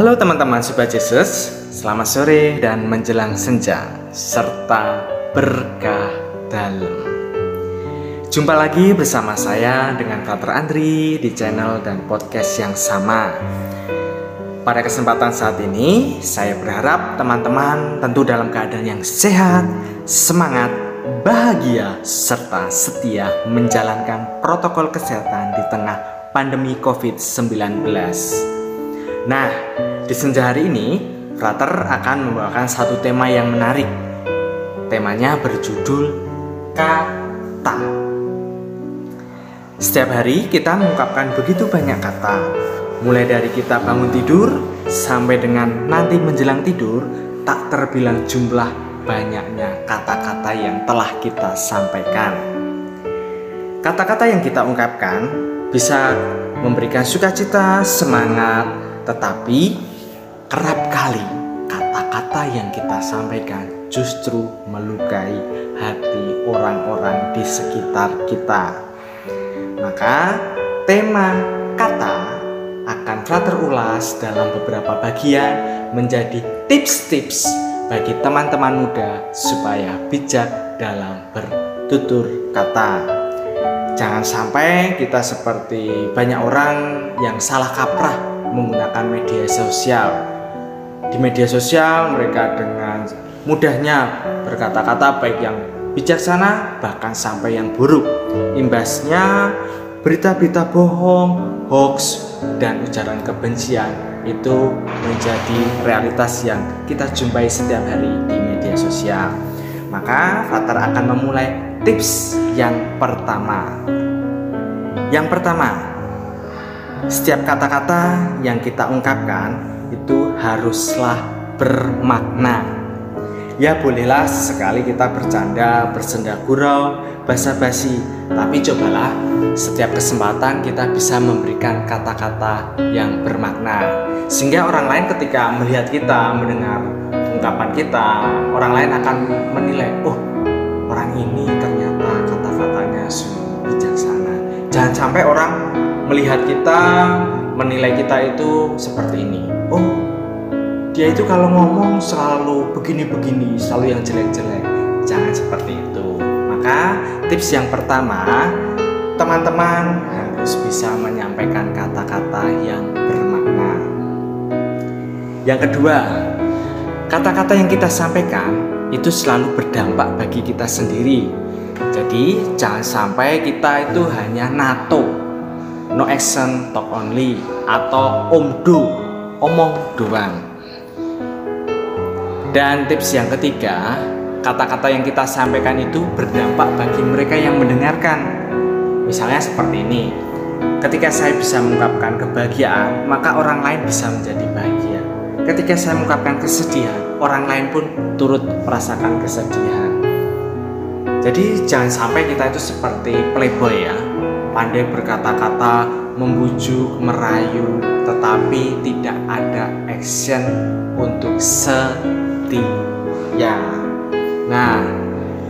Halo teman-teman Sobat Yesus, selamat sore dan menjelang senja serta berkah dalam. Jumpa lagi bersama saya dengan Frater Andri di channel dan podcast yang sama. Pada kesempatan saat ini, saya berharap teman-teman tentu dalam keadaan yang sehat, semangat, bahagia, serta setia menjalankan protokol kesehatan di tengah pandemi COVID-19. Nah, di senja hari ini, Frater akan membawakan satu tema yang menarik. Temanya berjudul kata. Setiap hari kita mengungkapkan begitu banyak kata, mulai dari kita bangun tidur sampai dengan nanti menjelang tidur, tak terbilang jumlah banyaknya kata-kata yang telah kita sampaikan. Kata-kata yang kita ungkapkan bisa memberikan sukacita, semangat, tetapi kerap kali kata-kata yang kita sampaikan justru melukai hati orang-orang di sekitar kita. Maka tema kata akan Frater ulas dalam beberapa bagian menjadi tips-tips bagi teman-teman muda supaya bijak dalam bertutur kata. Jangan sampai kita seperti banyak orang yang salah kaprah menggunakan media sosial. Di media sosial mereka dengan mudahnya berkata-kata baik yang bijaksana bahkan sampai yang buruk. Imbasnya berita-berita bohong, hoax, dan ujaran kebencian itu menjadi realitas yang kita jumpai setiap hari di media sosial. Maka Fatar akan memulai tips yang pertama. Yang pertama, setiap kata-kata yang kita ungkapkan itu haruslah bermakna. Ya bolehlah sekali kita bercanda, bersenda gurau, basa-basi. Tapi cobalah setiap kesempatan kita bisa memberikan kata-kata yang bermakna. Sehingga orang lain ketika melihat kita, mendengar ungkapan kita Orang lain akan menilai, oh orang ini ternyata kata-katanya sungguh bijaksana. Jangan sampai orang melihat kita, menilai kita itu seperti ini Oh dia itu kalau ngomong selalu begini-begini, selalu yang jelek-jelek. Jangan seperti itu. Maka tips yang pertama, teman-teman harus bisa menyampaikan kata-kata yang bermakna. Yang kedua, kata-kata yang kita sampaikan itu selalu berdampak bagi kita sendiri. Jadi, jangan sampai kita itu hanya nato, no action talk only atau omdo, omong doang dan tips yang ketiga, kata-kata yang kita sampaikan itu berdampak bagi mereka yang mendengarkan. Misalnya seperti ini, ketika saya bisa mengungkapkan kebahagiaan, maka orang lain bisa menjadi bahagia. Ketika saya mengungkapkan kesedihan, orang lain pun turut merasakan kesedihan. Jadi jangan sampai kita itu seperti playboy ya, pandai berkata-kata, membujuk, merayu, tetapi tidak ada action untuk se ya. Nah,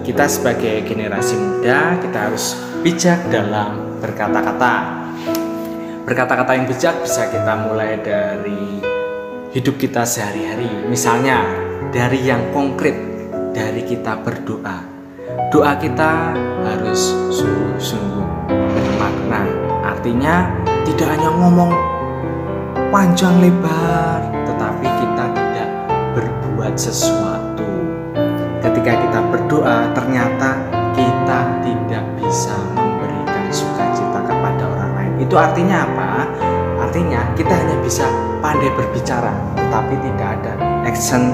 kita sebagai generasi muda kita harus bijak dalam berkata-kata. Berkata-kata yang bijak bisa kita mulai dari hidup kita sehari-hari. Misalnya dari yang konkret, dari kita berdoa. Doa kita harus sungguh-sungguh bermakna. Artinya tidak hanya ngomong panjang lebar, tetapi kita berbuat sesuatu. Ketika kita berdoa, ternyata kita tidak bisa memberikan sukacita kepada orang lain. Itu artinya apa? Artinya kita hanya bisa pandai berbicara, tetapi tidak ada action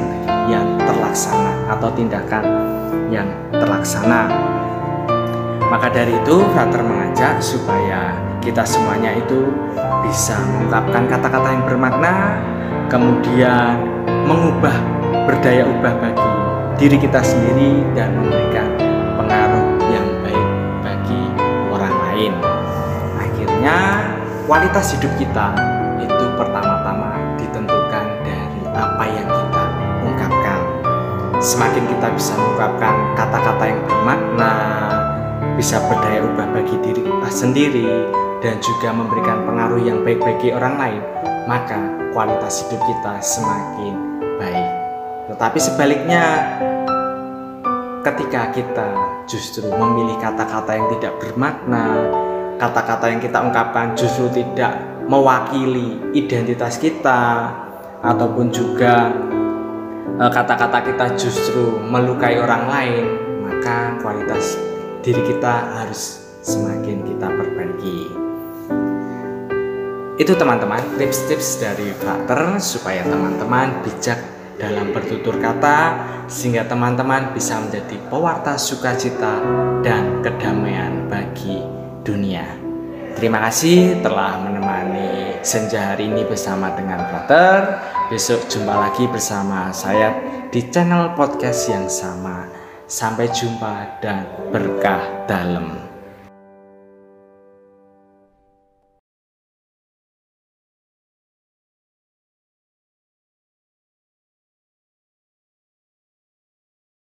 yang terlaksana atau tindakan yang terlaksana. Maka dari itu, Frater mengajak supaya kita semuanya itu bisa mengungkapkan kata-kata yang bermakna, kemudian mengubah berdaya ubah bagi diri kita sendiri dan memberikan pengaruh yang baik bagi orang lain. Akhirnya kualitas hidup kita itu pertama-tama ditentukan dari apa yang kita ungkapkan. Semakin kita bisa mengungkapkan kata-kata yang bermakna, bisa berdaya ubah bagi diri kita sendiri, dan juga memberikan pengaruh yang baik bagi orang lain, maka kualitas hidup kita semakin baik. Tetapi sebaliknya, ketika kita justru memilih kata-kata yang tidak bermakna, kata-kata yang kita ungkapkan justru tidak mewakili identitas kita, ataupun juga eh, kata-kata kita justru melukai orang lain, maka kualitas diri kita harus semakin kita perbaiki itu teman-teman tips-tips dari Frater supaya teman-teman bijak dalam bertutur kata sehingga teman-teman bisa menjadi pewarta sukacita dan kedamaian bagi dunia. Terima kasih telah menemani senja hari ini bersama dengan Frater. Besok jumpa lagi bersama saya di channel podcast yang sama. Sampai jumpa dan berkah dalam.